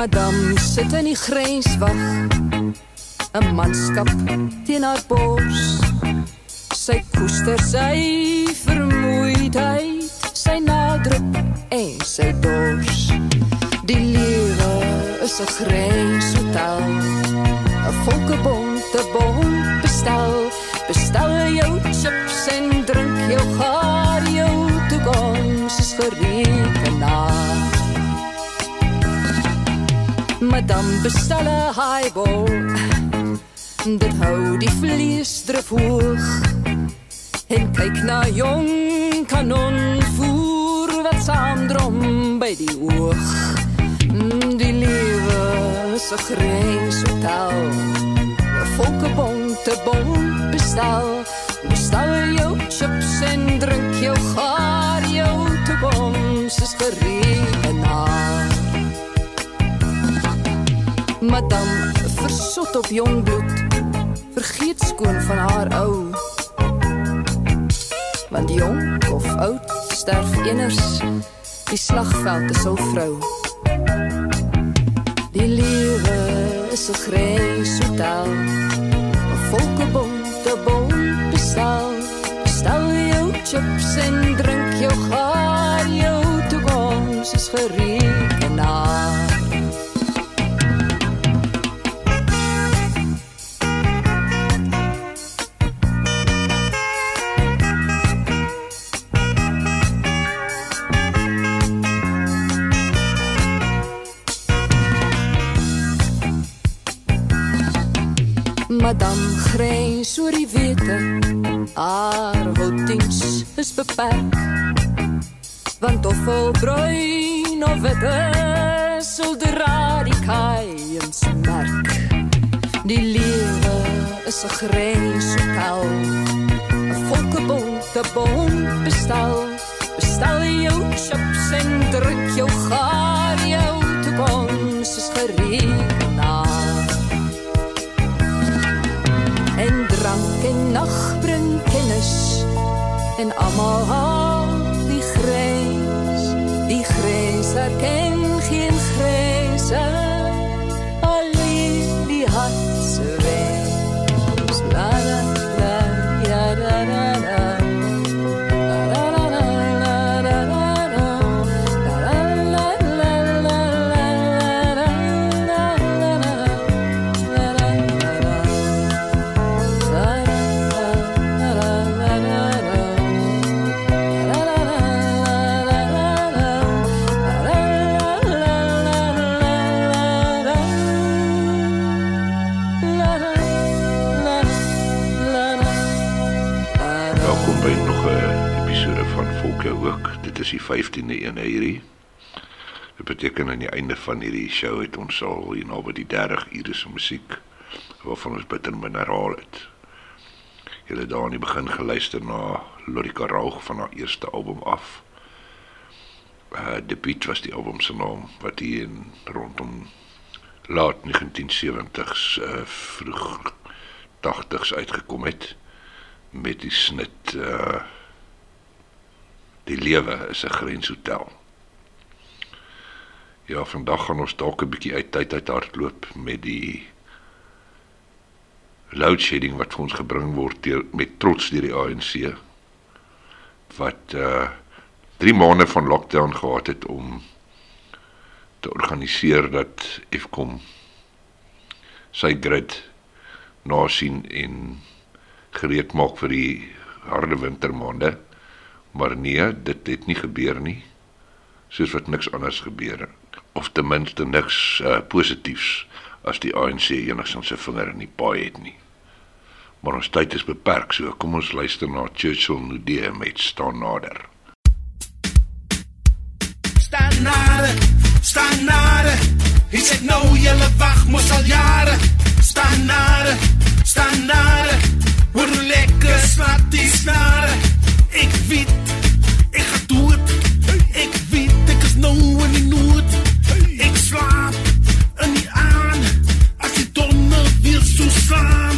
Madam sit in die grenswag 'n manskap teen haar bors. Sy koester sy vermoeidheid sy nadruk en sy dors. Die lewe is 'n grenshotel 'n volkebonte bom bestel bestel jou chips en drink jou gaar jou toekoms is gerekenaar Madam bestel 'n highball Dit hou die vlees drif hoog En kyk na jong kanon voer wat saamdrom by die oog. Die lewe is 'n grenshotel 'n volkebonte bom bestel. Bestel jou chips en drink jou gaar. Jou toekoms is gerekenaar Madam versot op jong bloed. Vergeet skoon van haar ou. Want jong of oud sterf eners. Die slagveld is ou vrou. Die lewe is 'n grenshotel 'n volkebonte bom bestel Bestel jou chips en drink jou gaar. Jou toekoms is gerekenaar Madam grens oor die wete. Haar houtdiens is beperk Want of vol of witte Sal dra die kaaiens merk. Die lewe is 'n grenshotel 'n volkebonte bom bestel. Bestel jou chips en drink jou gaar jou toekoms is gerekenaar More. 15de een hierdie. Dit beteken aan die einde van hierdie show het ons al hier naby die 30 ure se musiek waarvan ons bitter mineraal het. Julle daar aan die begin geluister na Lorika Raug van haar eerste album af. Uh debuut was die album se naam wat hier in rondom laat 1970s uh vroeg 80s uitgekom het met die snit uh die lewe is 'n grenshotel. Ja, vandag gaan ons dalk 'n bietjie uit tyd uit hardloop met die load shedding wat vir ons gebring word deur met trots deur die ANC wat uh 3 maande van lockdown gehad het om te organiseer dat Eskom sy grid nasien en gereed maak vir die harde wintermaande. Maar nee, dit het nie gebeur nie. Soos wat niks anders gebeur het. Of ten minste niks uh, positiefs as die ANC enigstens sy vinger in die paai het nie. Maar ons tyd is beperk, so kom ons luister na Churchill Nudee met staan nader. Staan nader, staan nader. Hy sê nou julle wag mos al jare. Staan nader, staan nader. Hoe lekker slaat die snare. Ik weet, ik ga doen het. Ik weet, ik is nou en die nooit. Ik slaap en niet aan. Als die donder weer zo slaan.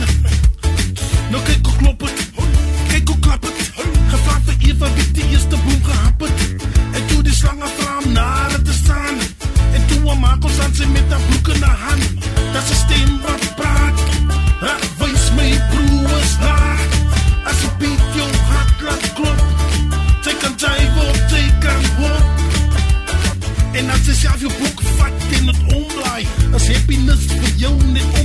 Nou kijk hoe klop het. Kijk hoe klap het. Gevraagd voor Eva wie de eerste boom gehapperd. En toen die slangen vlam naar te staan. En toen we maken ons aan ze met dat broek naar hand. Dat is een steenbrand. Skryf jou boek, vat en dit omlaai. As happiness vir jou net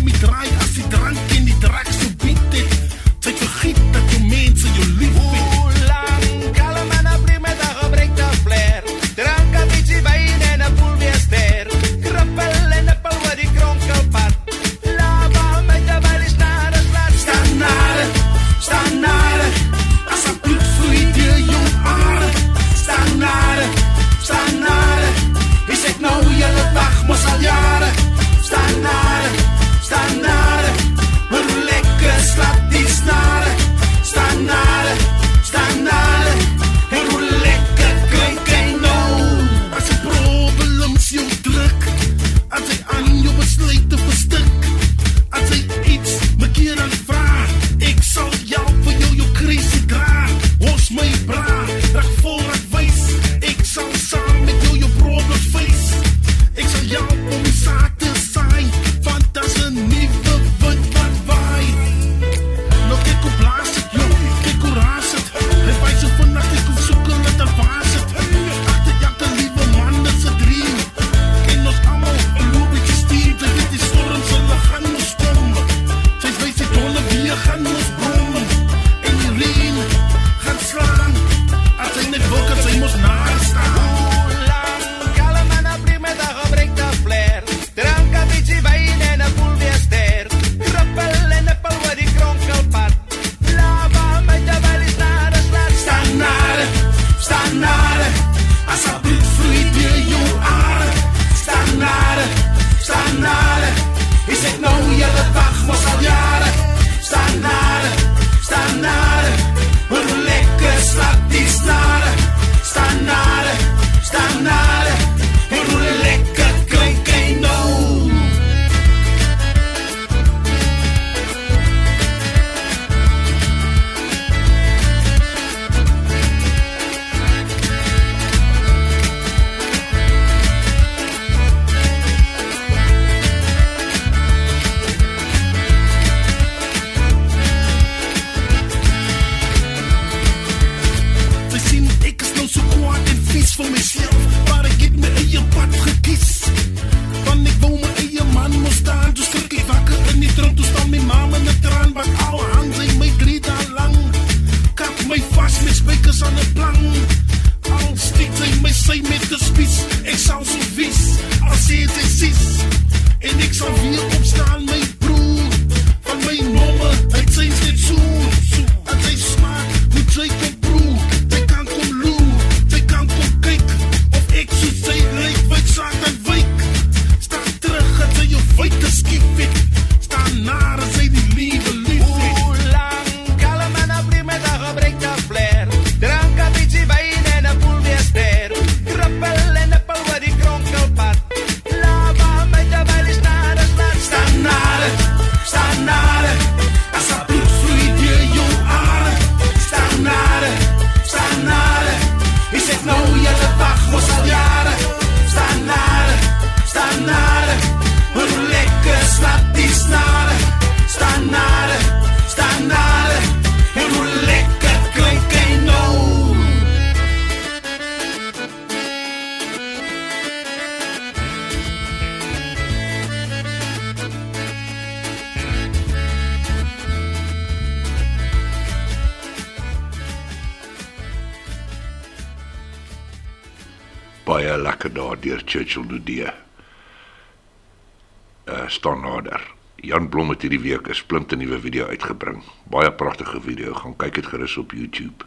hierdie week 'n splinte nuwe video uitgebring. Baie pragtige video, gaan kyk dit gerus op YouTube.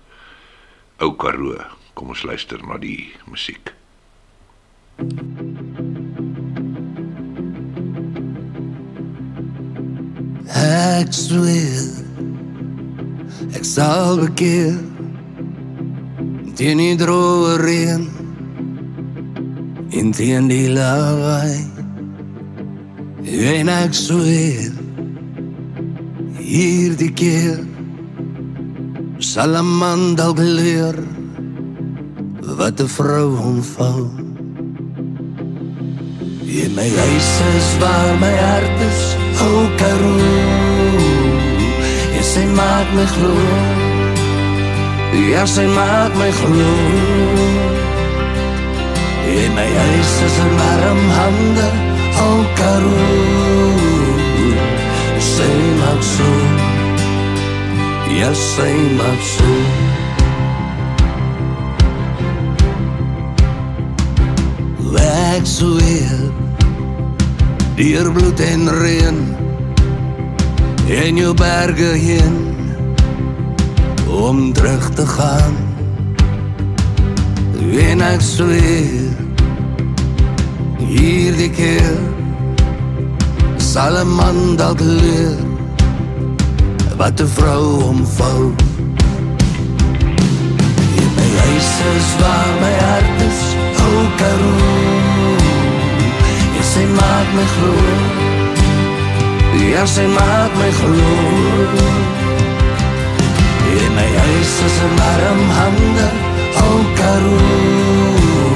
Ou Karoo, kom ons luister na die musiek. Ek sweer ek sal bekeer teen die droë reën en teen die lawaai en ek sweer hierdie keer sal 'n man dalk leer wat 'n vrou omvou. In my huis is waar my hart is, o oh Karoo. Ja, sy maak my glo. Ja, sy maak my glo. In my huis is 'n warm hande, o oh Karoo. Sy maak so. Ja, sy maak so. Ek sweer Deur bloed en reën. En jou berge heen. Om terug te gaan. En ek sweer Hierdie keer Sal een man dat leer Wat de vrou omvou In my huis is waar my hart is O Karoo. Sy maak my glo Ja, sy maak my glo In my huis is een warm hande O Karoo.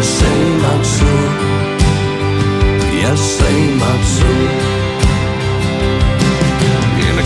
Sy maak so Ja, sy maak so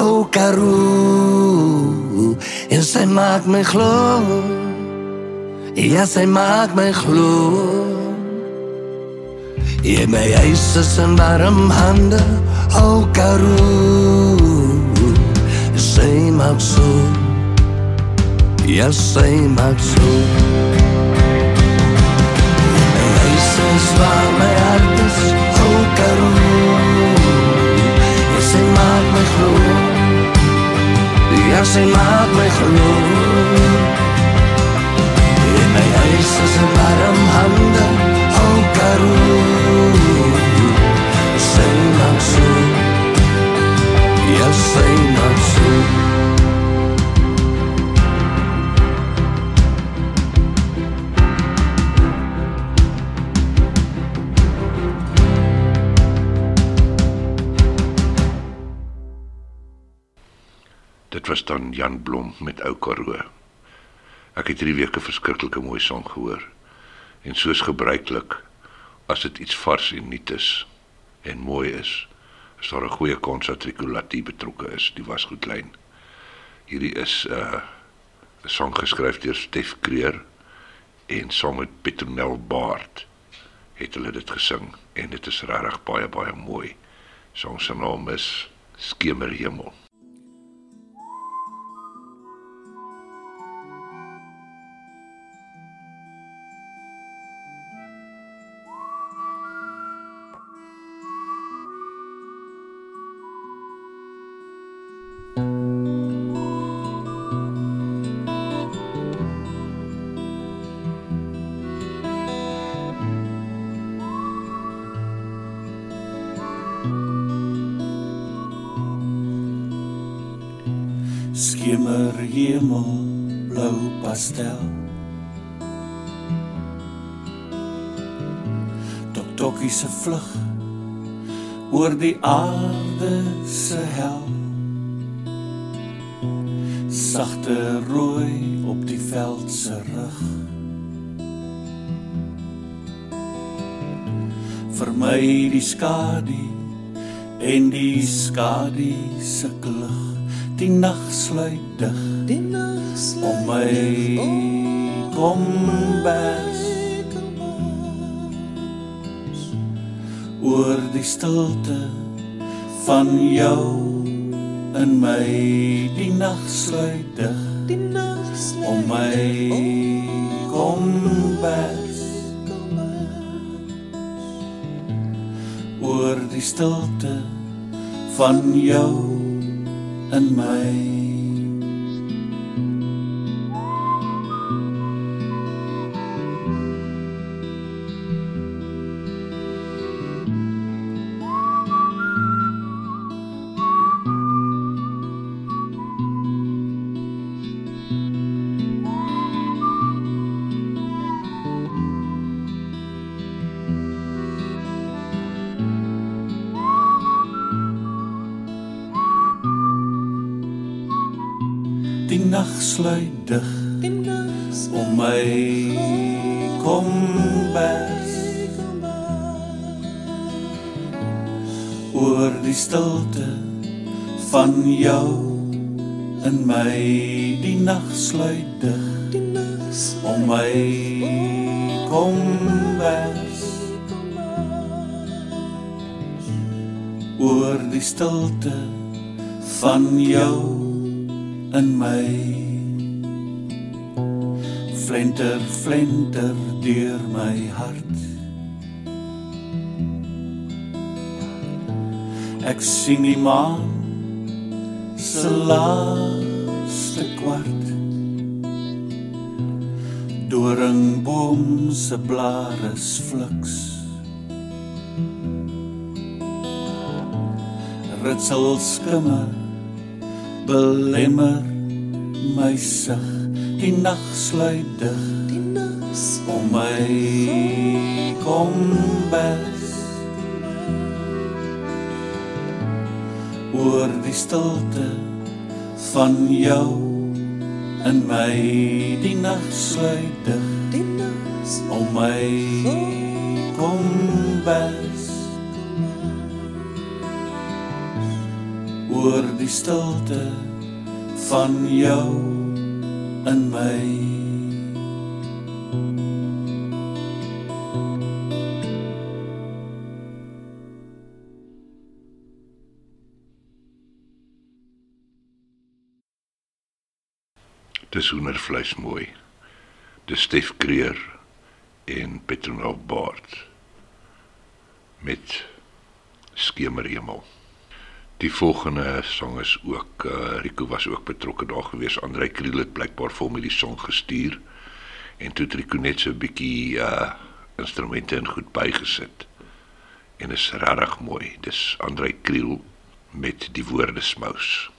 o Karoo. En sy maak my glo. Ja, sy maak my glo. Jy my huis is in warm hande, o Karoo. Sy maak so. Ja, sy maak so. My huis is waar my hart is, o Karoo Ja, sy maak my glo In my huis is een warm hande O Karoo Sy maak so. Ja, sy maak so was dan Jan Blom met Ou Karoo. Ek het 3 weke verskriklike mooi sang gehoor. En soos gebruiklik, as dit iets vars en nuut is en mooi is, is daar 'n goeie kans dat Ricolati betrokke is. Die was goed klein. Hierdie is 'n uh, 'n sang geskryf deur Stef Kreer en saam met Petronel Baard het hulle dit gesing en dit is regtig baie baie mooi. Song se naam is Skemerhemel. Stel. Tok tokkie se vlug oor die aarde se hel. Sagte rooi op die veld se rug. Vir my die skadu en die skadu se klug. Die nag sluit dig. Die nag om my kom bes. Oor die stilte van jou in my die nag sluit dig die nag sluit om my kom bes. Oor die stilte van jou in my die nag sluit dig om my kom bers oor die stilte van jou in my die nag sluit dig om my kom bers oor die stilte van jou in my. Flenter flenter deur my hart. Ek sien die maan se laaste kwart. Doringboom se blare fliks. Ritsel skimme belemmer my sig die nag sluit dig. Die nag om my kom bes oor die stilte van jou in my die nag sluit dig. Die nag om my kom bes oor die stilte van jou in my Dis hoendervleis mooi. Dis Stef Kreer en Petronel Baard met Skemerhemel. Die volgende sang is ook uh, Rico was ook betrokke daar gewees. Andrei Kriel het blykbaar vir hom hierdie song gestuur en toe het Rico net so 'n bietjie uh instrumente en goed bygesit. En is regtig mooi. Dis Andrei Kriel met die woorde smous.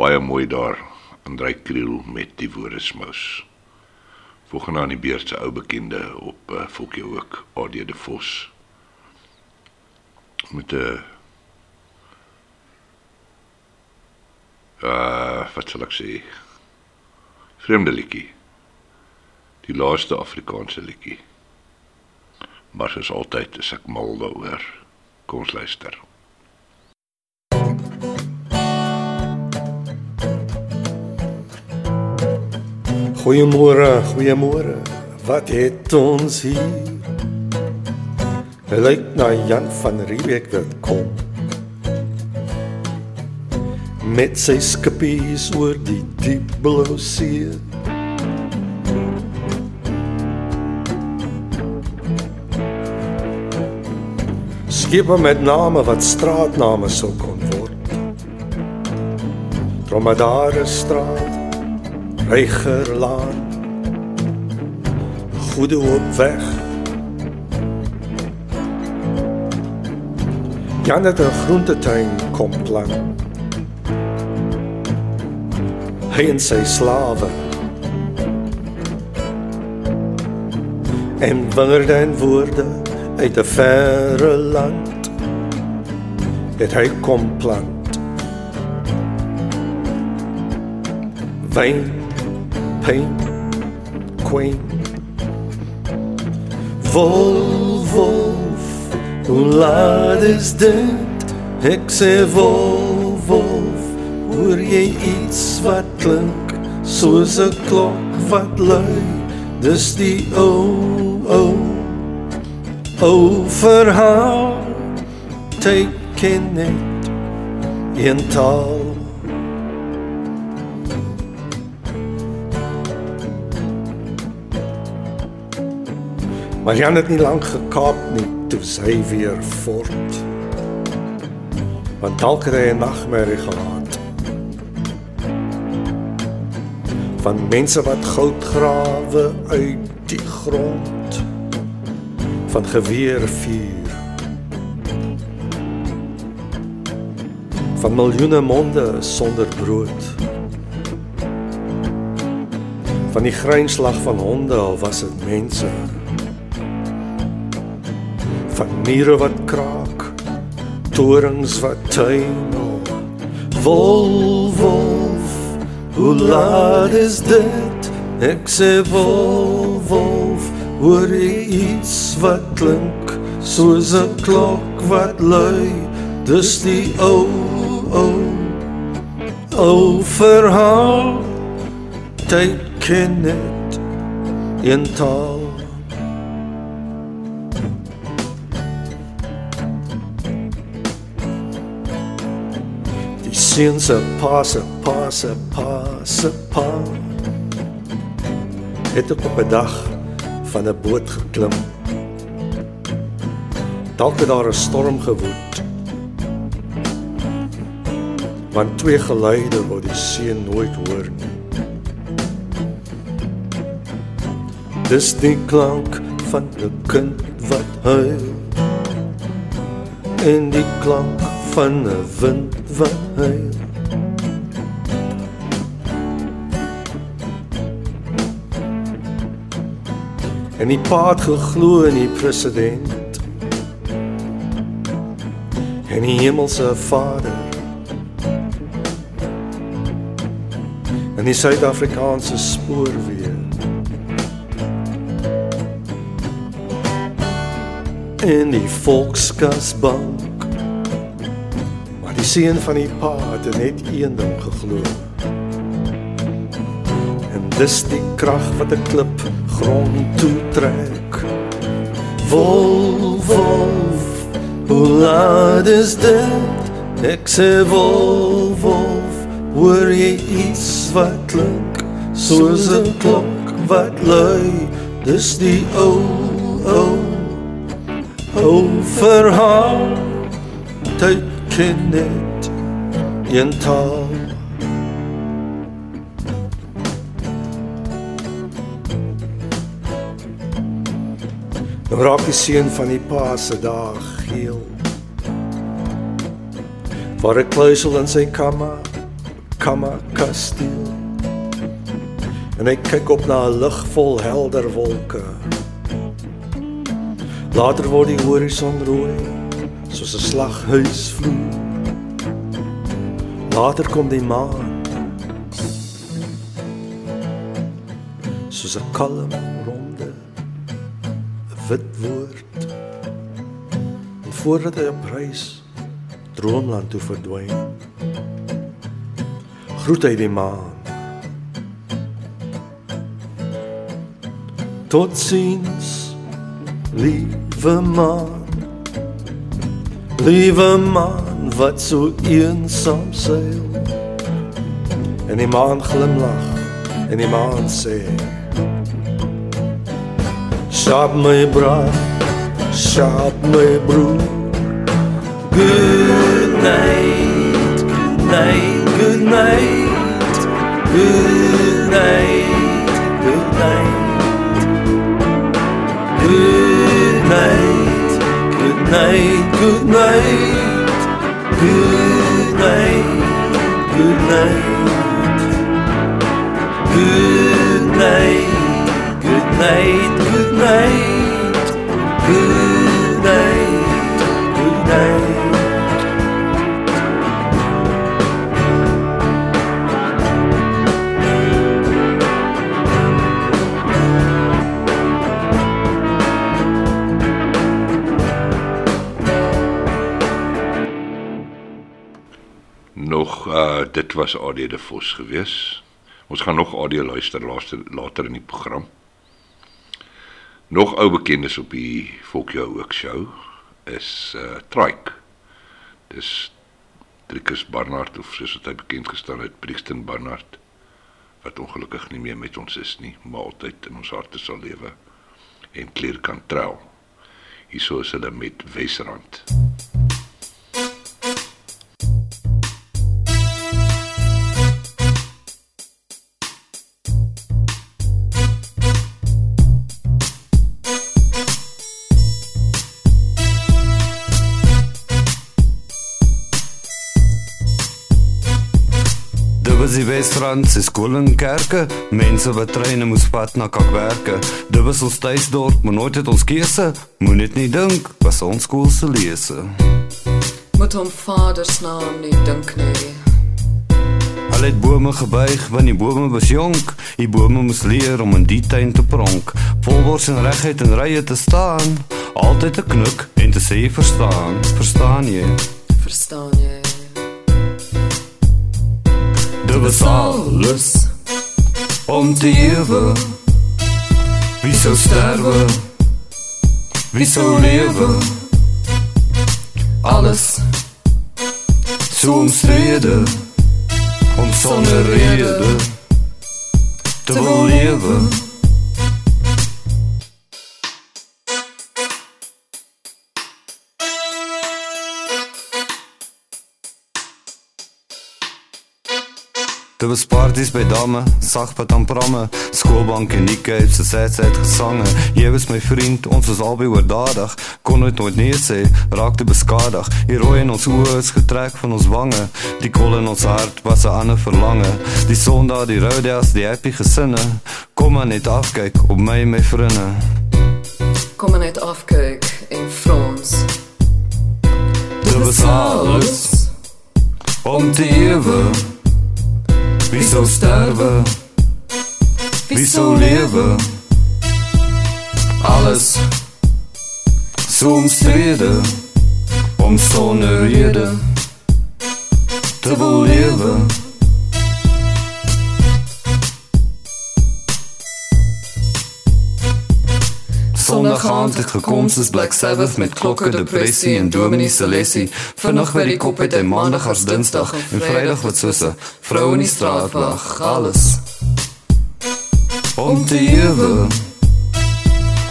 Baie mooi daar. Andrei Kriel met die woordesmous. Volgende aan die beurt se ou bekende op uh, Fokkie ook, AD de Vos. Met 'n uh, uh wat sal ek sê? Vreemde liedjie. Die laaste Afrikaanse liedjie. Maar soos altyd is ek mal daaroor. Kom ons luister. Goeiemôre, goeiemôre. Wat het ons hier? Hy lyk na Jan van Riebeeck wat kom. Met sy skippies oor die diep blou see. Skepe met name wat straatname sou kon word. Dromedare straat Reigerlaan Goede hoop weg. Jan het 'n groentetuin kom plan Hy en sy slawe. En wingerde en woorde uit 'n verre land Het hy kom plant. Wyn pain, queen. Wolf, wolf, hoe laat is dit? Ek sê wolf, wolf, hoor jy iets wat klink soos 'n klok wat lui? Dis die ou, ou, ou verhaal, teken net in taal. Maar Jan het nie lank gekaap nie toe sy weer fort. Want dalk het hy 'n nagmerrie gehad. Van mense wat goud grawe uit die grond van geweer vuur. Van miljoene monde sonder brood. Van die grynslag van honde al was dit mense van mure wat kraak torings wat tuimel wolf wolf hoe laat is dit? Ek sê wolf wolf hoor jy iets wat klink soos 'n klok wat lui? Dis die ou ou ou verhaal. Tyd ken dit in taal seun se pa se pa se pa se pa het op 'n dag van 'n boot geklim. Dalk het daar 'n storm gewoed. Want twee geluide wat die seun nooit hoor nie. Dis die klank van 'n kind wat huil. En die klank van 'n wind huil. En die pa het geglo in die president. En die hemelse Vader. En die Suid-Afrikaanse spoorweë. En die Volkskasbank. Maar die seun van die pa het net een ding geglo. En dis die krag wat 'n klip grond toe trek. Wolf, wolf, hoe laat is dit? Ek sê wolf, wolf, hoor jy iets wat klink soos 'n klok wat lui? Dis die ou, ou, ou verhaal. Tyd ken dit in taal. Nou raak die seun van die pa se dag geel. Waar 'n kluisel in sy kamma Kama kasteel. En ek kyk op na 'n lig vol helder wolke. Later word die horison rooi, soos 'n slaghuisvloer. Later kom die maan. Soos 'n kalm ronde wit woord. En voordat hy op reis droomland toe verdwyn, groet hy die maan. Tot ziens, lieve man. Lieve man, wat so eensaam seil. En die maan glimlag en die maan sê: Sharp my bra, sharp my broer. Good night, good night, good night, good night, good night. Good night, night, good night, good night, good night, good night, good night, good night, good dit was AD de Vos gewees. Ons gaan nog audio luister later later in die program. Nog ou bekendes op die Folkjou ook show is uh Trike. Dis Trikus Barnard of soos wat hy bekend gestaan het, Brixton Barnard wat ongelukkig nie meer met ons is nie, maar altyd in ons harte sal lewe. En Claire Cantrell. Hierso is hulle met Wesrand. Dit se skool en kerke, mense wat treine moes vat na kakwerke. Dit was ons tuisdorp, maar nooit het ons keuse. Moet net nie dink, was ons skool se lese. Moet hom vader se naam nie dink nie. Hulle het bome gebuig want die bome was jonk. Die bome moes leer om in die tuin te pronk. Volbors en regheid in rye te staan. Altyd te knik en te sê verstaan. Verstaan jy? Verstaan jy? Det was alles om te eeuwen. Wie zou sterven? Wie zou leven? Alles zo omstreden, om zonder reden te wil leven. Dit was parties by damme, sagpad aan pramme, skoolbank en die Cape se setsheid gesange. Jy was my vriend, ons was albei oordadig, kon nooit nooit nee sê, raakte beskadig. Die rooi in ons oë is getrek van ons wange, die kol in ons hart was 'n ander verlange. Die Sondag, die Rodeas, die happy gesinne, kom maar net afkyk op my en my vriende. Kom maar net afkyk en frons. Dit was alles om te lewe. Wie sou sterwe? Wie sou lewe? Alles so omstrede om sonder rede te wil lewe. Sondag aand het gekom soos Black Sabbath met klokke, depressie en Dominee lesie. Vinnig by die kop het hy maandag as dinsdag en vrydag wat soos 'n vrou in die straat lag. Alles om te lewe.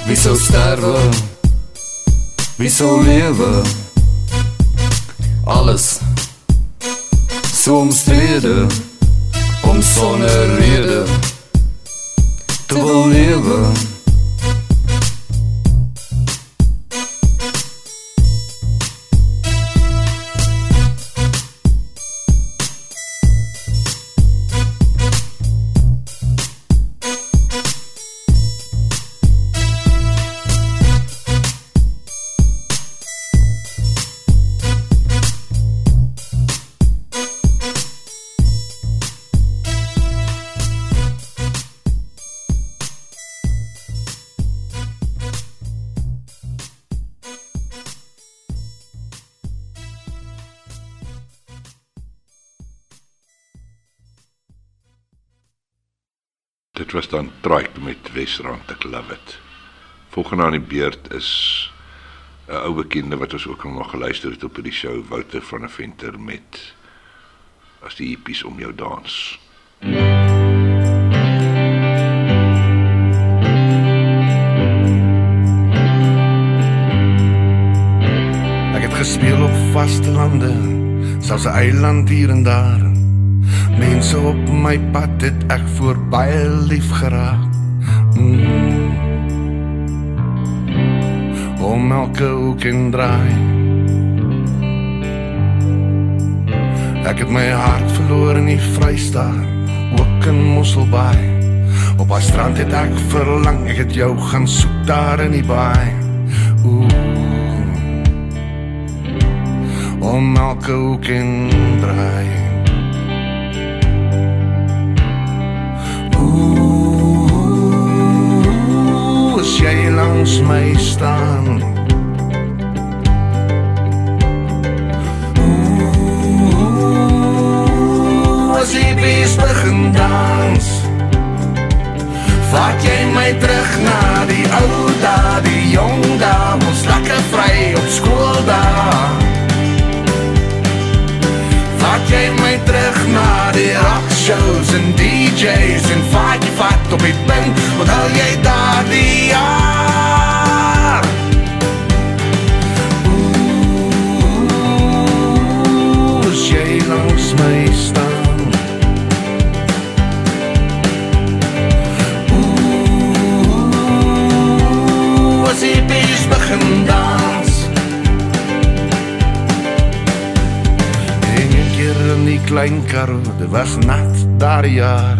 Wie sou sterwe? Wie sou lewe? Alles so omstrede om sonder rede te wil lewe. Dit was dan Trike met Wesrand ek love it. Volgende aan die beurt is 'n ou bekende wat ons ook al nog geluister het op hierdie show, Wouter van der Venter met as die hippies om jou dans. Ek het gespeel op vaste lande, selfs 'n eiland hier en daar. Mense op my pad het ek voor baie lief geraak. Mm. Om elke hoek en draai. Ek het my hart verloor in die Vrystaat, ook in Mosselbaai. Op 'n strand het ek verlang, ek het jou gaan soek daar in die baai. Ooh om elke hoek en draai. Jy langs my staan. As die bees begin dans. Vat jy my terug na die ou dae, die jong dae, ons lekker vry op skool dae. Vat jy my terug na die rock shows en DJs en vat jy vat op die punt Wat hou jy daar die jaar Ooh, as jy langs my staan Ooh, as bees begin dans En een keer in die klein karro, dit was nat daar jaar.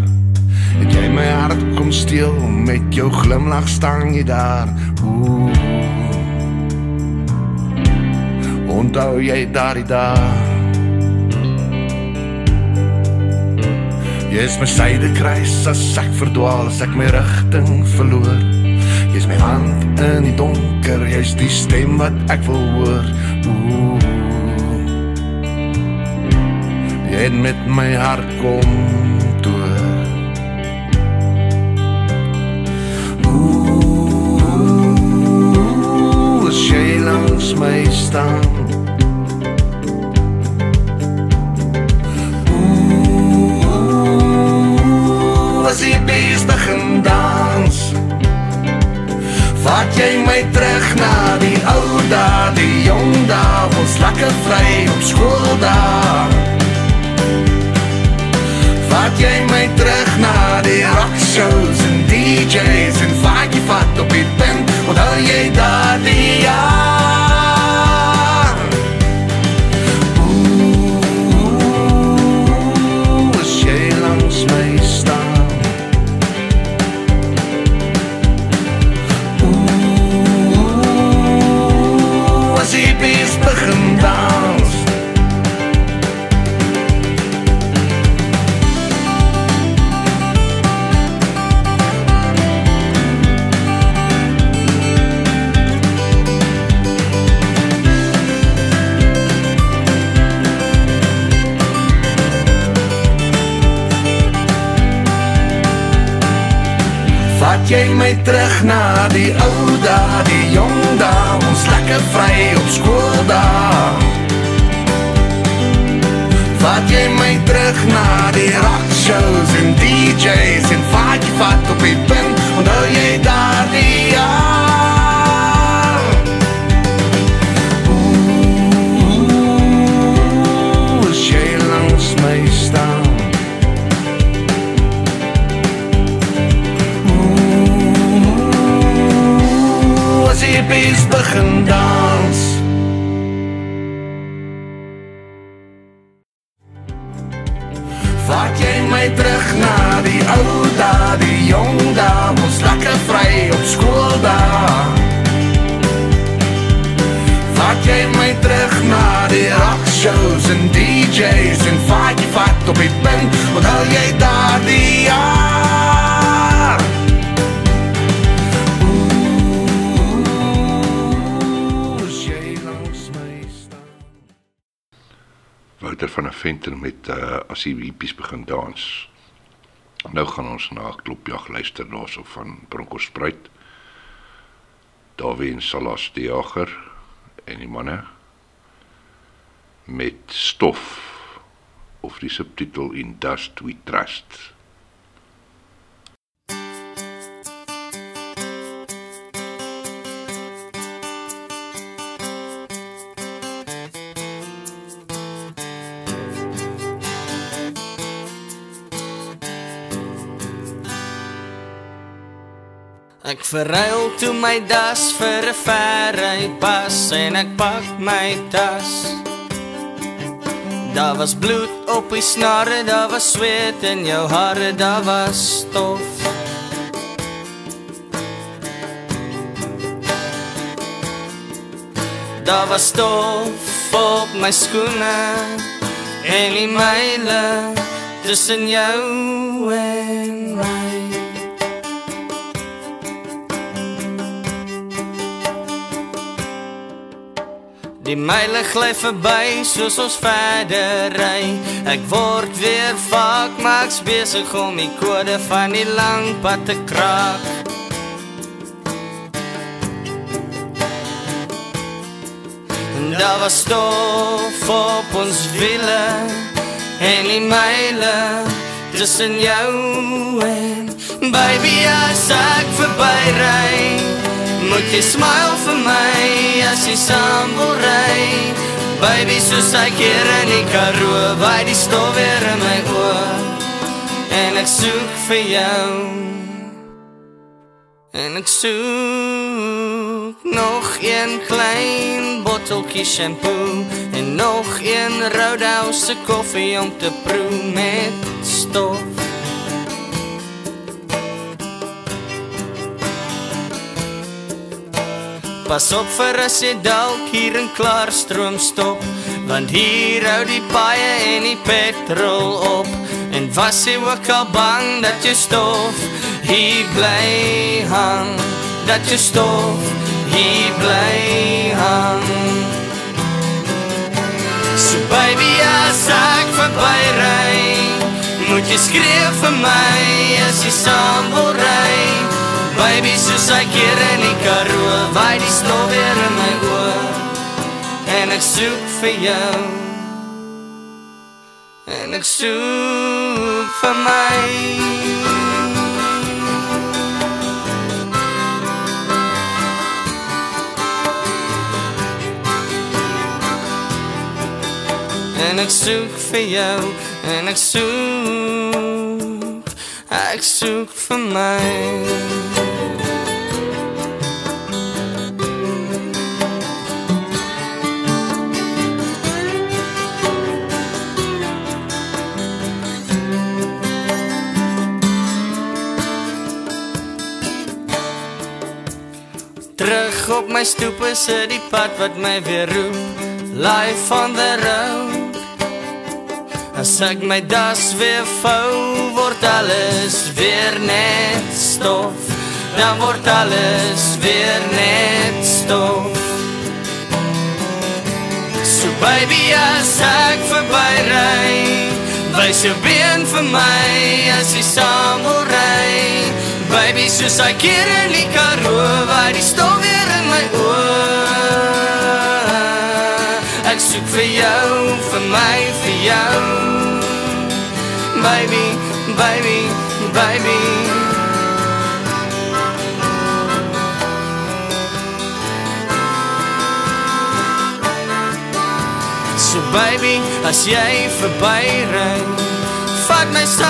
Het jy my hart kom steel met jou glimlag staan jy daar. Ooh. Onthou jy daardie dag? Jy is my syde kruis as ek verdwaal, as ek my rigting verloor. Jy's my hand in die donker, jy's die stem wat ek wil hoor. Ooh. Het met my hart kom toe. Ooh, as jy langs my staan. Ooh, as die bees begin dans. Vat jy my terug na die ou dae, die jong dae, ons lekker vry op skool dae. Vat jy my terug na die rock shows en DJs en vat jy vat op die pen Onthou jy daar die jaar jy my terug na die ou dae, die jong dae, ons lekker vry op skool dae. Vat jy my terug na die rock shows en DJs en vat jy vat op die pen, onthou jy daar die jaar. Ooh, Wouter van der Venter met uh, as die hippies begin dans. Nou gaan ons na klopjag luister daarso van Bronkhorstspruit. Darwin Salas die jager en die manne met stof of die subtitel In Dust We Trust. Ek verruil toe my das vir 'n verrypas en ek pak my tas. Daar was bloed op die snare, daar was sweet in jou hare, daar was stof. Daar was stof op my skoene en die myle tussen jou en my. Die myle gly verby soos ons verder ry. Ek word weer vaak maks besig om die kode van die lang pad te kraak. Daar was stof op ons wiele en die myle tussen jou en baby as ek verby ry. Moet jy smile vir my as jy saam wil ry. Baby, soos ek hier in die karoo Waai die stof weer in my oor En ek soek vir jou. En ek soek nog een klein botteltjie shampoo En nog een Roadhouse koffie om te proe met stof Pas op vir as jy dalk hier in Klaarstroom stop Want hier hou die paaie en die petrol op. En was jy ook al bang dat jy stof hier bly hang? Dat jy stof hier bly hang. So baby as ek verby ry Moet jy skree vir my as jy saam wil ry Baby, soos ek hier in die karoo Waai die stof weer in my oor. En ek soek vir jou. En ek soek vir my. En ek soek vir jou En ek soek Ek soek vir my Terug op my stoep is dit die pad wat my weer roep. Life on the road As ek my das weer vou word alles weer net stof. Dan word alles weer net stof. So baby as ek verby ry Wys jou been vir my as jy saam wil ry. Baby, soos ek hier in die karoo Waar die stof weer in my oor. Ek soek vir jou, vir my, vir Baby, baby, baby. So baby, as jy verby ry Vat my saam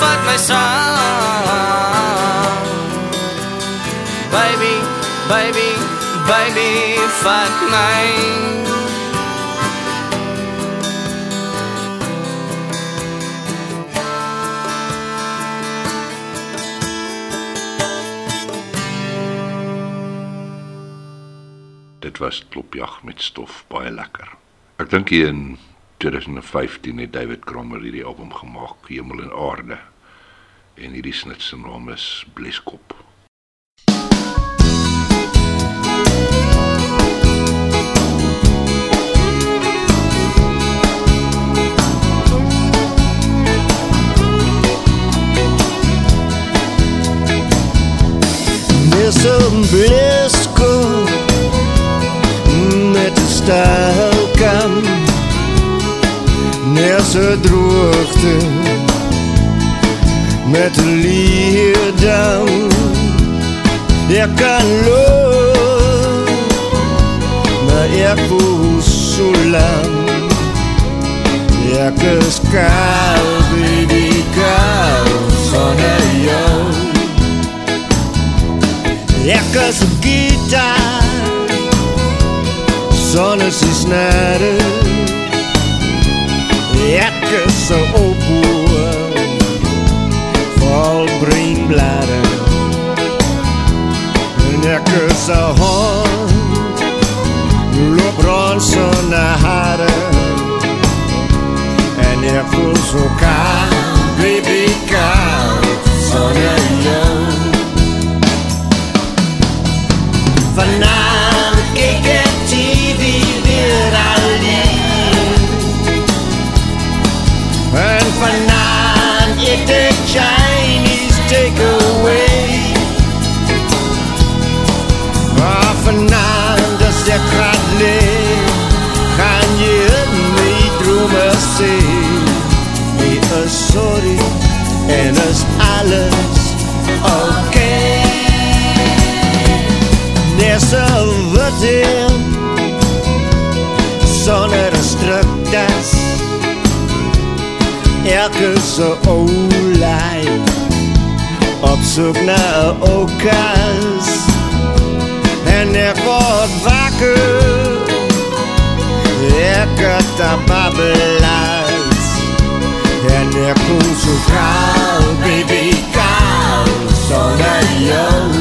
Vat my saam Baby, baby, baby Vat my dit was klopjag met stof baie lekker. Ek dink hier in 2015 het David Krommer hierdie album gemaak, Hemel en Aarde. En hierdie snit se naam is Bleskop. There's some bliss met 'n staalkam. Nes 'n droogte met 'n leerdam. Ek kan loop, maar ek voel so lang. Ek is kaal, baby, kaal, sonder jou. Ek is 'n gitaar, sonder sy snare. Ek is 'n oboe, vol breinblare. En ek is 'n hond, loop rond sonder hare. En ek voel so koud, vanavond as ek gaat leeg, gaan je in my drome sê. Jy is sorry en is alles okay. There's a vertel sonder 'n struktas. Ek is 'n ou lei op soek na 'n okas en ek word wakker. Ek het 'n babbelas en ek voel so koud, baby, koud sonder jou.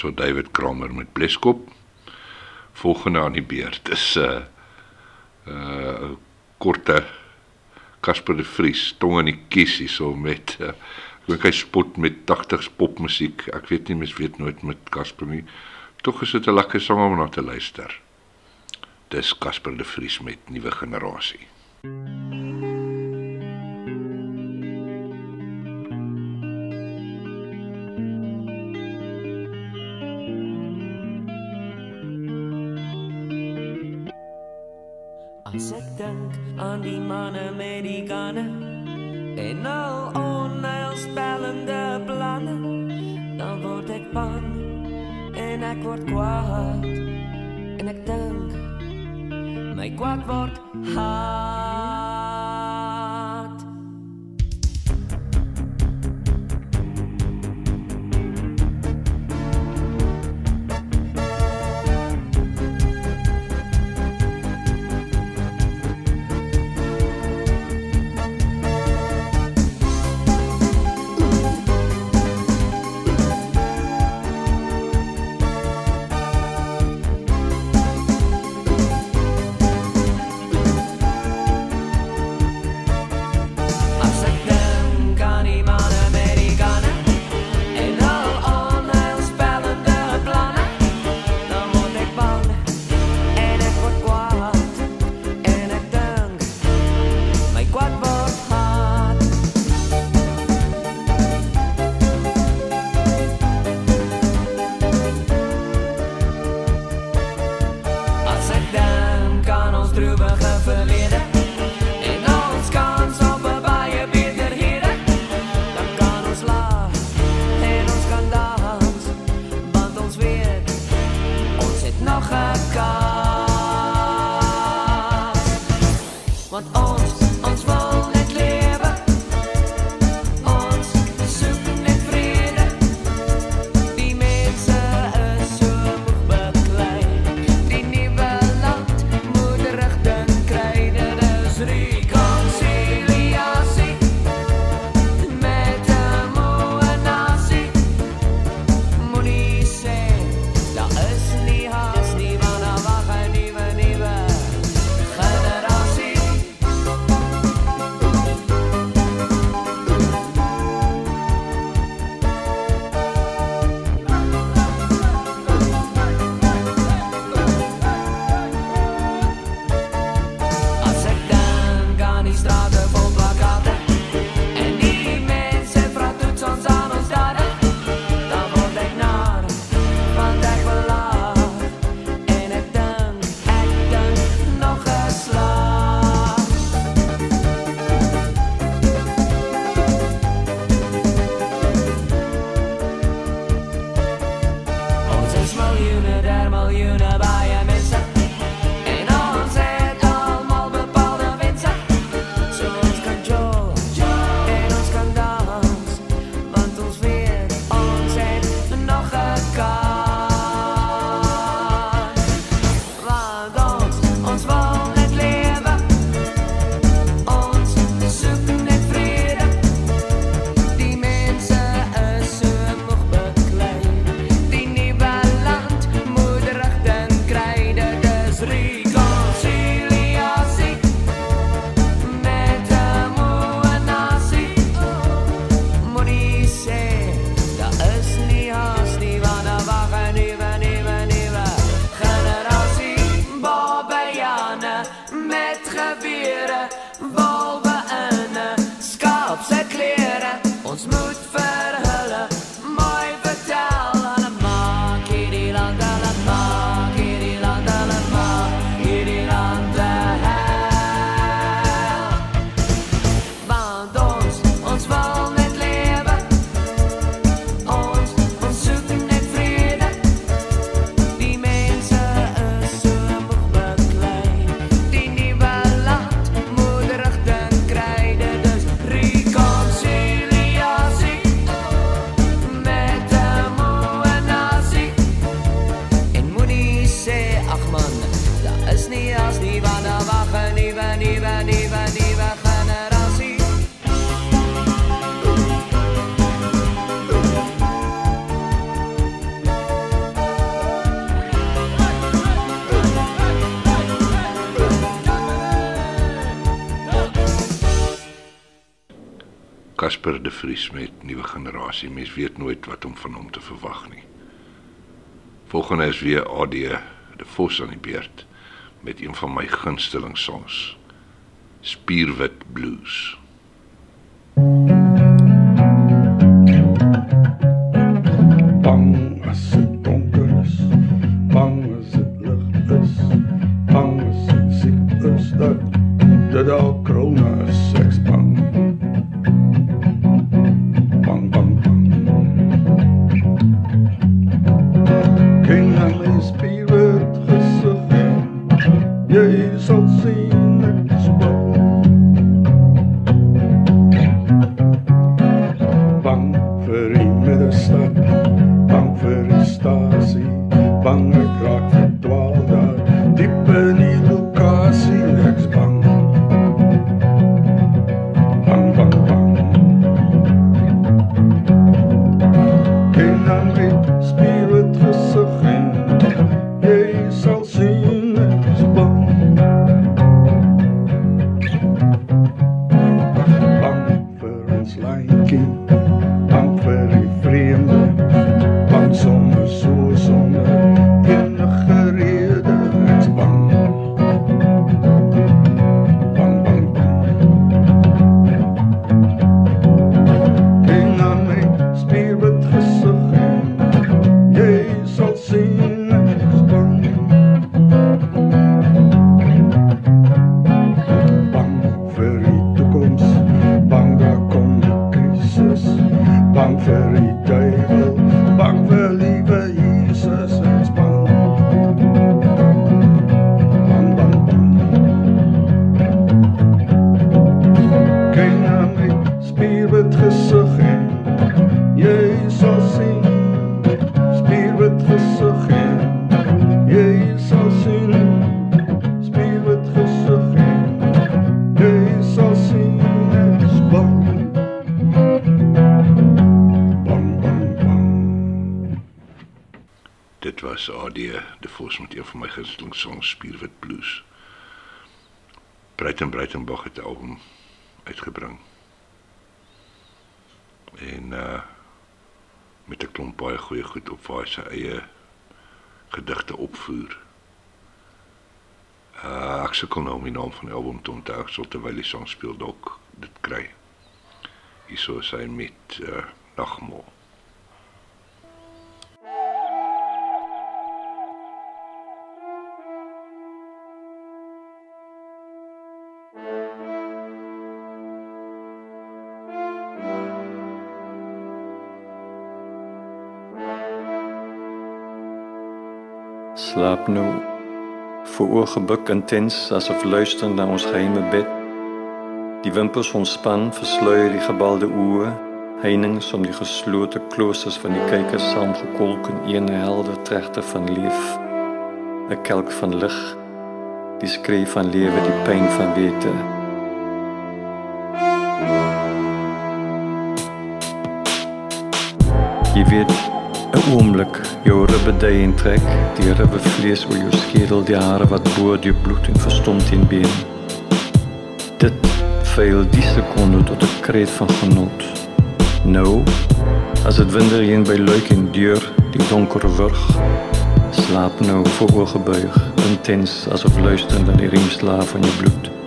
Daarso David Kramer met Bleskop. Volgende aan die beurt is 'n uh, 'n uh, korte Casper de Vries tong in die kies hierso met uh, ek dink hy spot met 80s popmusiek. Ek weet nie mens weet nooit met Casper nie. Tog is dit 'n lekker sang om na te luister. Dis Casper de Vries met nuwe generasie. aan die manne met die kanne en nou al onheilspellende planne dan word ek bang en ek word kwaad. En ek dink my kwaad word hard Casper de Vries met nuwe generasie. Mens weet nooit wat om van hom te verwag nie. Volgende is weer AD de Vos aan die beurt met een van my gunsteling songs. Spierwit Blues. Songs Spierwit Blues. Breiten Breitenbach het 'n album uitgebring. En uh met 'n klomp baie goeie goed op waar hy sy eie gedigte opvoer. Uh ek sukkel nou om die naam van die album te onthou, sal terwyl die song speel dalk dit kry. Hierso is hy met uh Nagmaal. Slaap nou vooroor gebuk intens asof luisterend na ons geheime bed. Die wimpers ontspan, versluier die gebalde oë, heininge om die geslote kloosters van die kykers saamgekolk in een helder tregte van leef. 'n Kelk van lig, die skree van lewe, die pyn van wete. Jy weet, 'n oomblik, jou ribbe dui en trek, die ribbe vlees oor jou skedel, die hare wat bo die bloed en verstom teen been. Dit veil die sekonde tot 'n kreet van genot. Nou, as dit winderheen by luik en deur, die donker wurg, slaap nou vooroorgebuig, intens asof luisterend na die riemslaaf van jou bloed.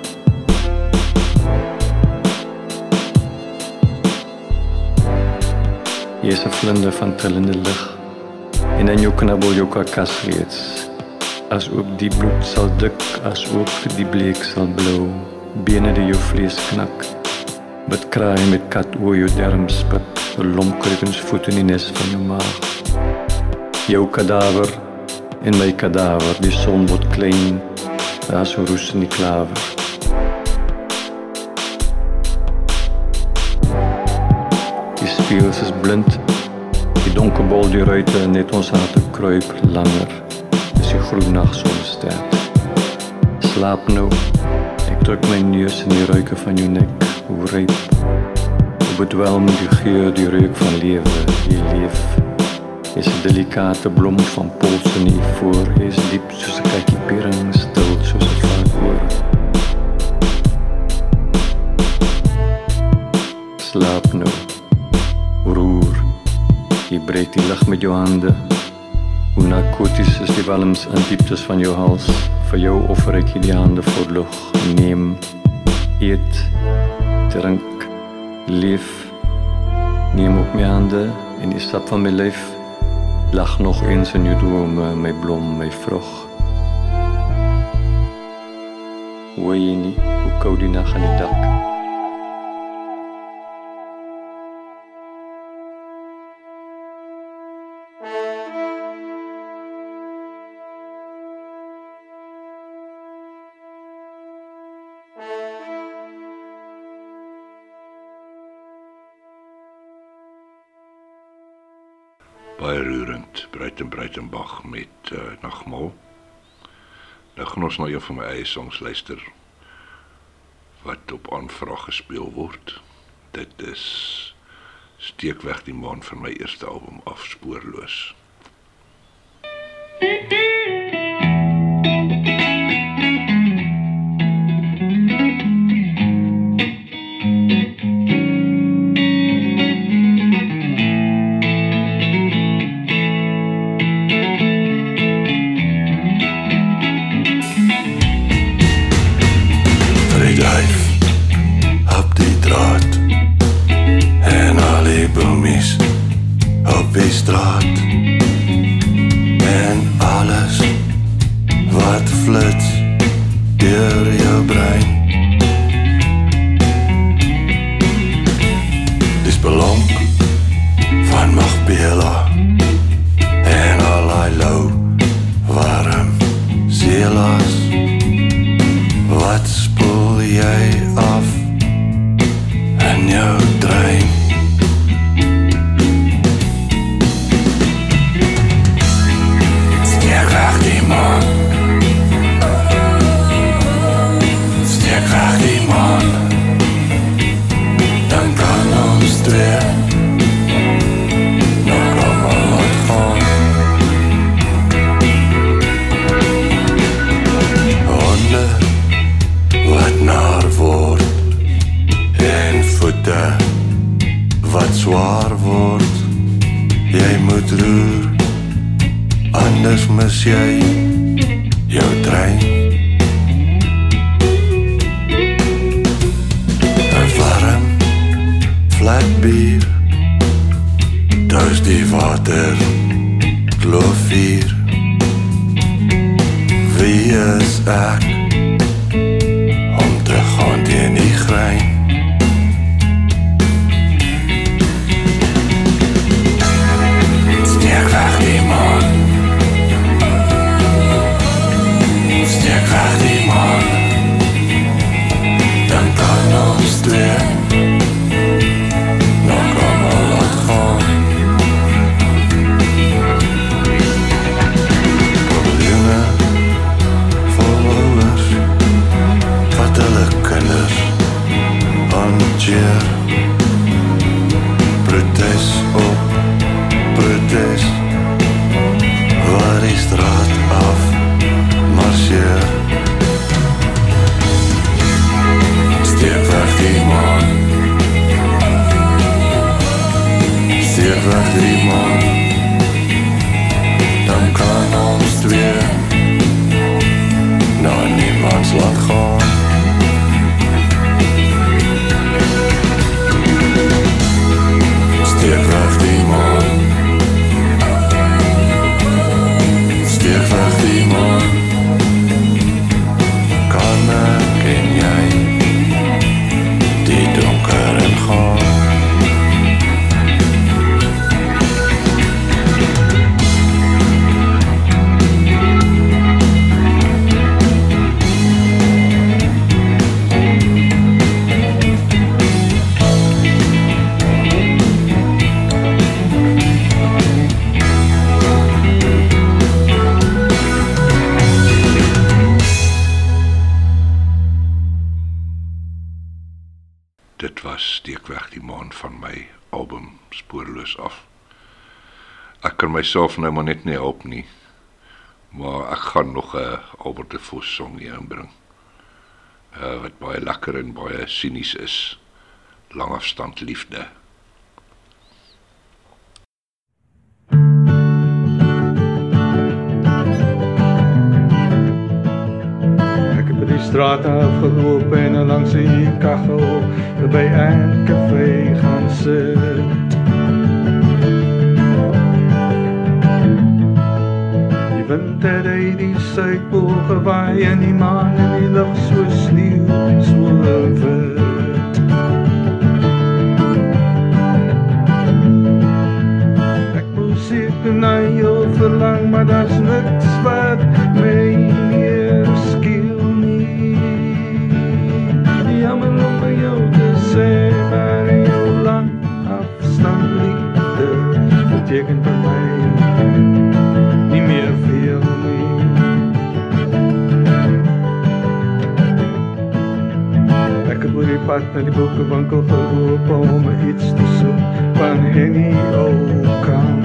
Jy is 'n vlinder van trillende lig en in jou knabbel jou karkas reeds. As ook die bloed sal dik, as ook die bleek sal blou, bene die jou vlees knak. Met kraai met kat oor jou darm spit, 'n lompkruikens voet in die nes van jou maag. Jou kadaver en my kadaver, die son word klein, daar so roes in die klawer. Die spieëls is blind. Die donker bol die ruite net ons harte kruip langer. Dis die groen nagson sterk. Slaap nou. Ek druk my neus in die ruike van jou nek. Hoe ryp. Hoe bedwelm die geur, die reuk van lewe, die leef. Is 'n delikate blom van pols in die voor, is diep soos 'n kykie piering, stil soos 'n varkoor. Slaap nou. Breek die lug met jou hande. Hoe narkoties is die walms in dieptes van jou hals. Vir jou offer ek hierdie hande vir lug. Neem, eet, drink, leef. Neem op my hande en die sap van my lyf. Lag nog eens in jou drome, my blom, my vrug. Hoor jy nie hoe koud die nag aan die dak? baie roerend, Breiten Breitenbach met uh, Nagmaal. Nou gaan ons na een van my eie songs luister wat op aanvraag gespeel word. Dit is Steek weg die maan van my eerste album afspoorloos. Vrydag myself nou maar net nie help nie. Maar ek gaan nog 'n Albert de Vos song hier inbring. Uh wat baie lekker en baie sinies is. Langafstand liefde. Straat afgeloop en langs die kachel by 'n kafee gaan sit. Het uit die suidpool gewaai en die maan in die lug so sneeu so wit. Ek moet seker na jou verlang, maar daar's niks wat my meer skiel nie. Jammer om by jou te sê, maar jou lang afstand liefde beteken pad na die boekenwinkel geloop om iets te soek van Henny Oukamp.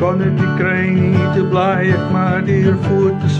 kon dit nie kry nie te bly ek maar deur foto's van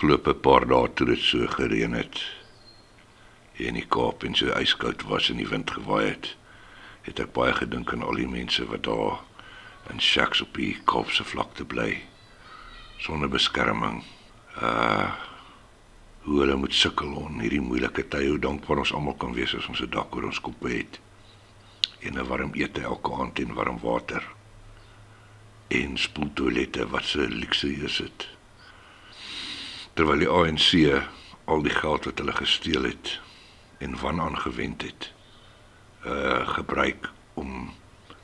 afgelope paar dae toe dit so gereën het hier in die Kaap en so yskoud was en die wind gewaai het, het ek baie gedink aan al die mense wat daar in shacks op die Kaapse vlakte bly sonder beskerming. Uh hoe hulle moet sukkel in hierdie moeilike tye, hoe dankbaar ons almal kan wees as ons 'n dak oor ons koppe het en 'n warm ete elke aand en warm water en spoeltoilette wat se luukse is dit. Terwyl die ANC al die geld wat hulle gesteel het en van aangewend het, uh gebruik om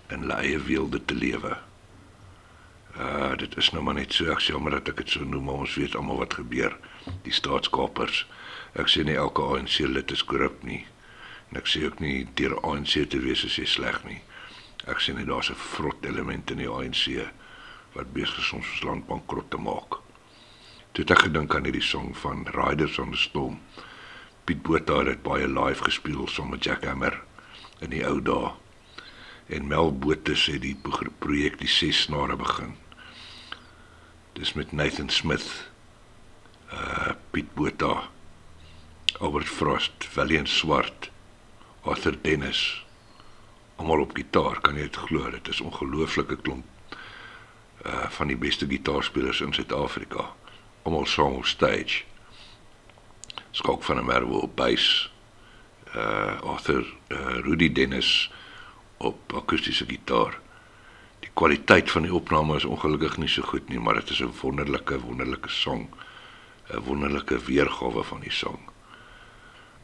in hulle eie weelde te lewe. Uh dit is nou maar net so ek sê maar dat ek dit so noem, maar ons weet almal wat gebeur. Die staatskapers. Ek sê nie elke ANC lid is korrup nie. En ek sê ook nie deur ANC te wees is jy sleg nie. Ek sê net daar's 'n vrot element in die ANC wat besig is om ons land bankrot te maak. Toe het ek gedink aan hierdie song van Riders on the Storm. Piet Botha het dit baie live gespeel saam met Jack Hammer in die ou dae. En Mel Botha sê die pro- projek die ses snare begin. Dis met Nathan Smith, uh Piet Botha, Albert Frost, Valiant Swart, Arthur Dennis, almal op gitaar, kan jy dit glo? Dit is ongelooflike klomp uh van die beste gitaarspelers in Suid-Afrika. Almal saam op stage. Skok van 'n Merwe op bass. Uh Arthur uh, Rudy Dennis op akoestiese gitaar. Die kwaliteit van die opname is ongelukkig nie so goed nie, maar dit is 'n wonderlike wonderlike song. 'n Wonderlike weergawe van die song.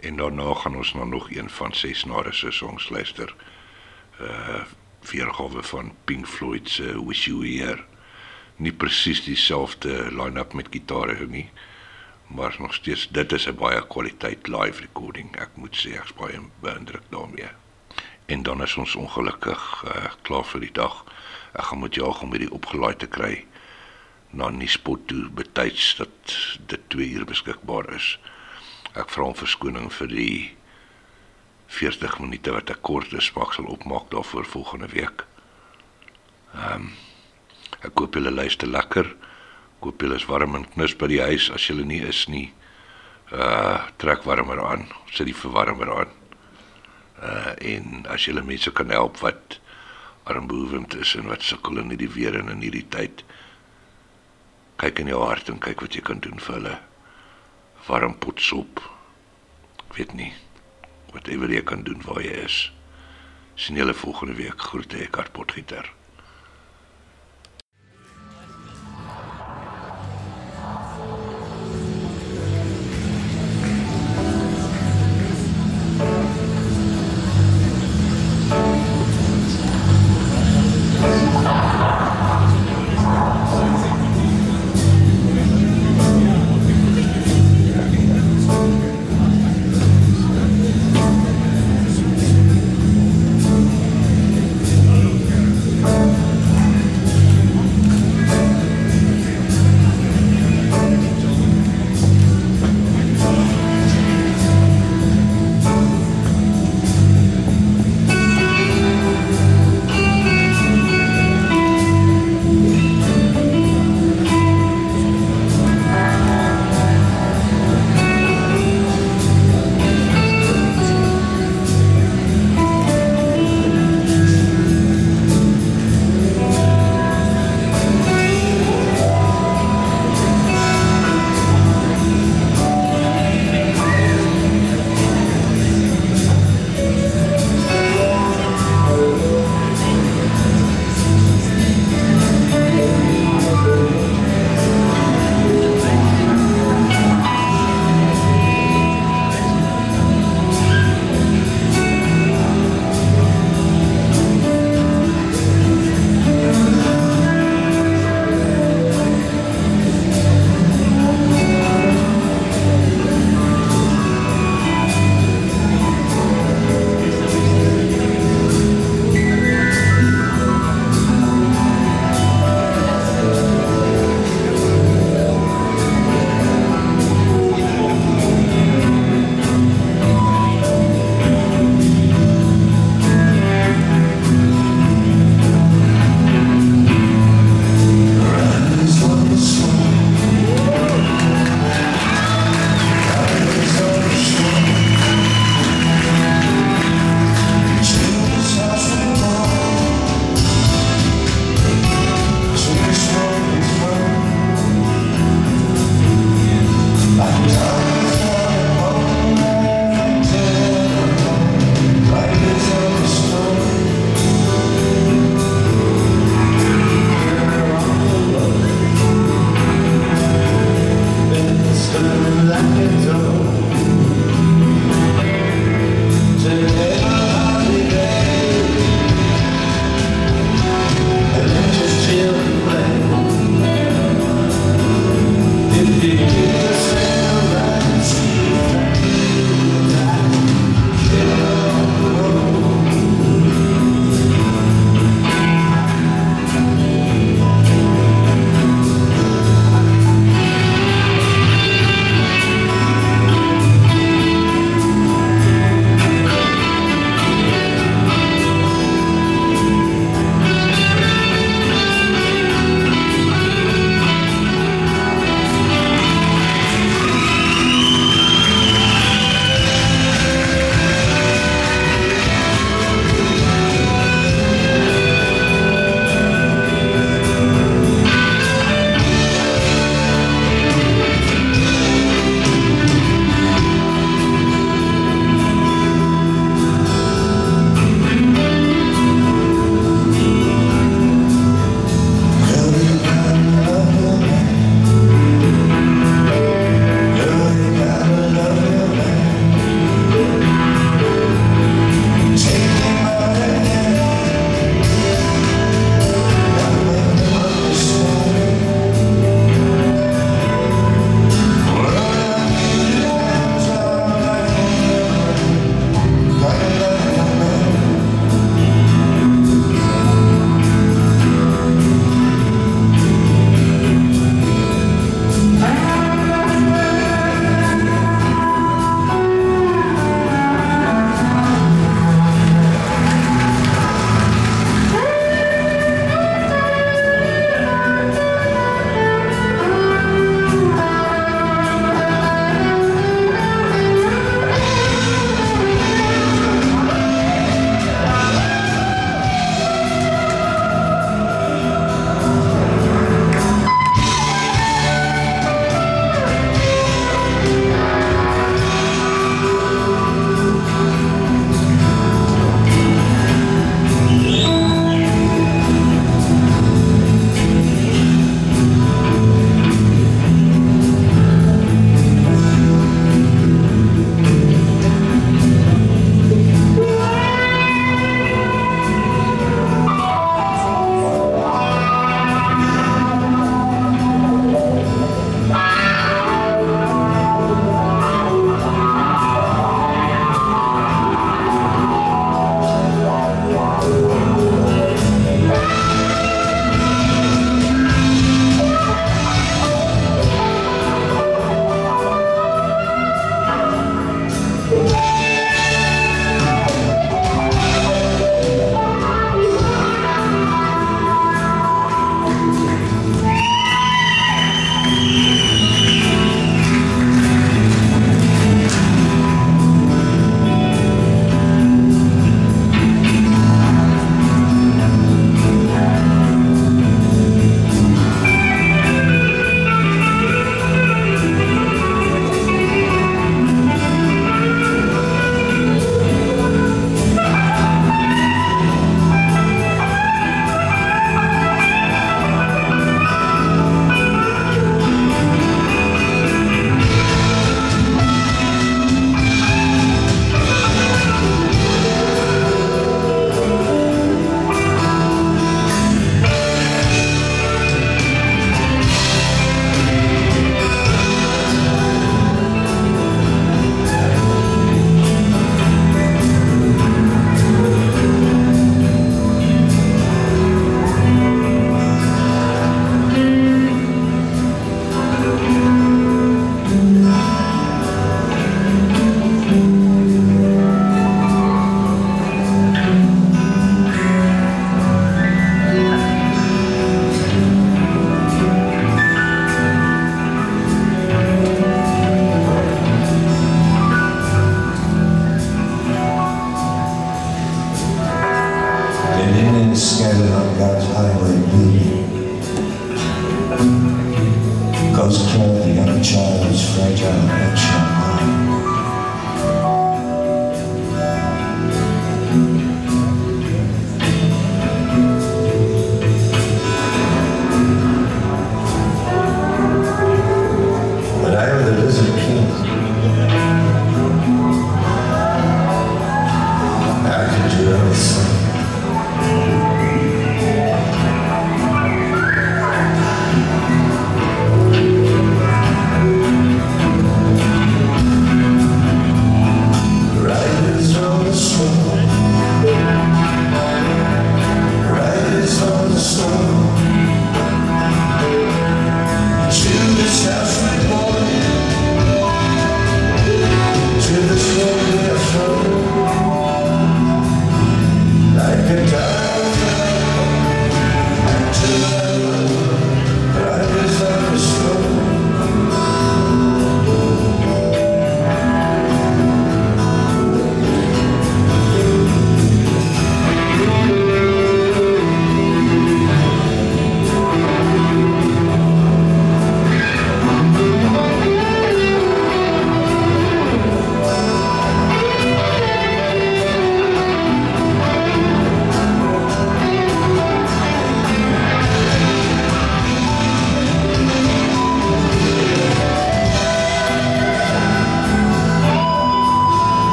En daarna gaan ons na nog een van ses nare se songs luister. Uh weergawe van Pink Floyd se Wish You Were Here. Nie presies dieselfde line-up met gitare nie, maar nog steeds dit is 'n baie kwaliteit live recording. Ek moet sê ek's baie beïndruk daarmee. En dan is ons ongelukkig uh, klaar vir die dag. Ek gaan moet jaag om hierdie opgelaai te kry na Nuuspot toe betyds dat dit 2 uur beskikbaar is. Ek vra om verskoning vir die 40 minute wat ek kort is, maar ek sal opmaak daarvoor volgende week. Ehm um, ek koop julle luister lekker. Koop julle is warm en knus by die huis as julle nie is nie. Uh trek warmer aan, sit die verwarmer aan. Uh en as julle mense kan help wat armbehoevend is en wat sukkel in hierdie weer en in hierdie tyd. Kyk in jou hart en kyk wat jy kan doen vir hulle. Warm pot sop. Ek weet nie whatever jy kan doen waar jy is. Sien julle volgende week. Groete ek hartpotgieter.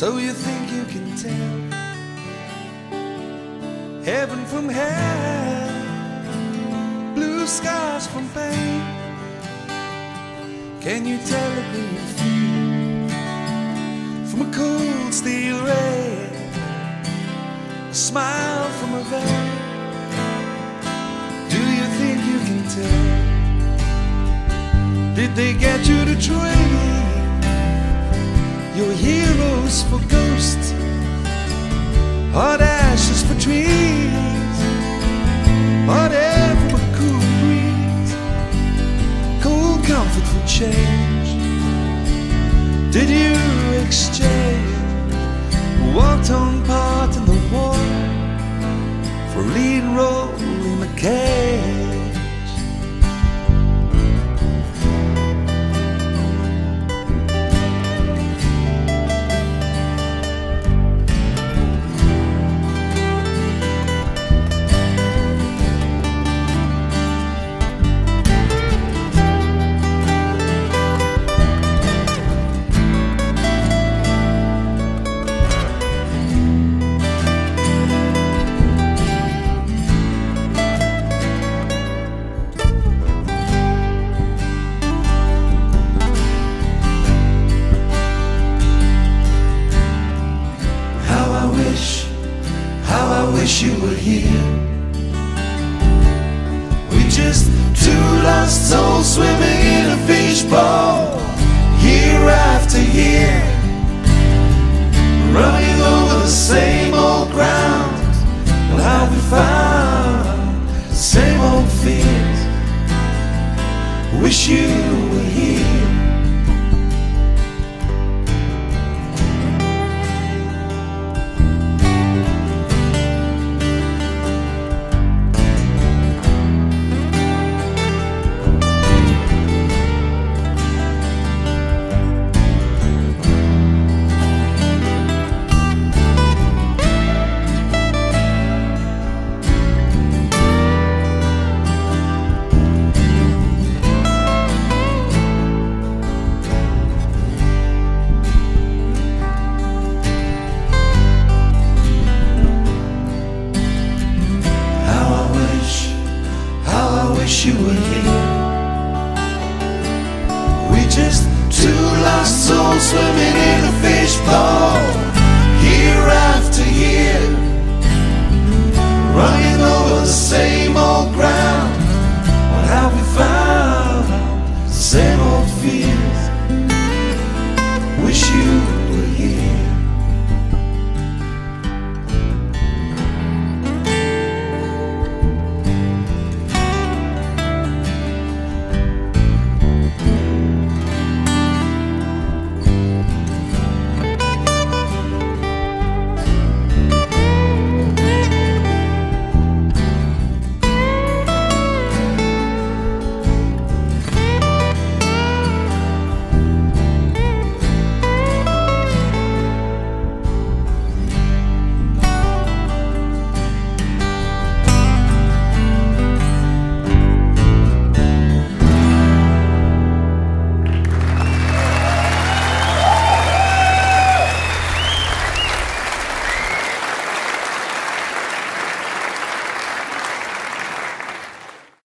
So you think you can tell heaven from hell, blue skies from pain? Can you tell a blue from a cold steel ray? A smile from a veil. Do you think you can tell? Did they get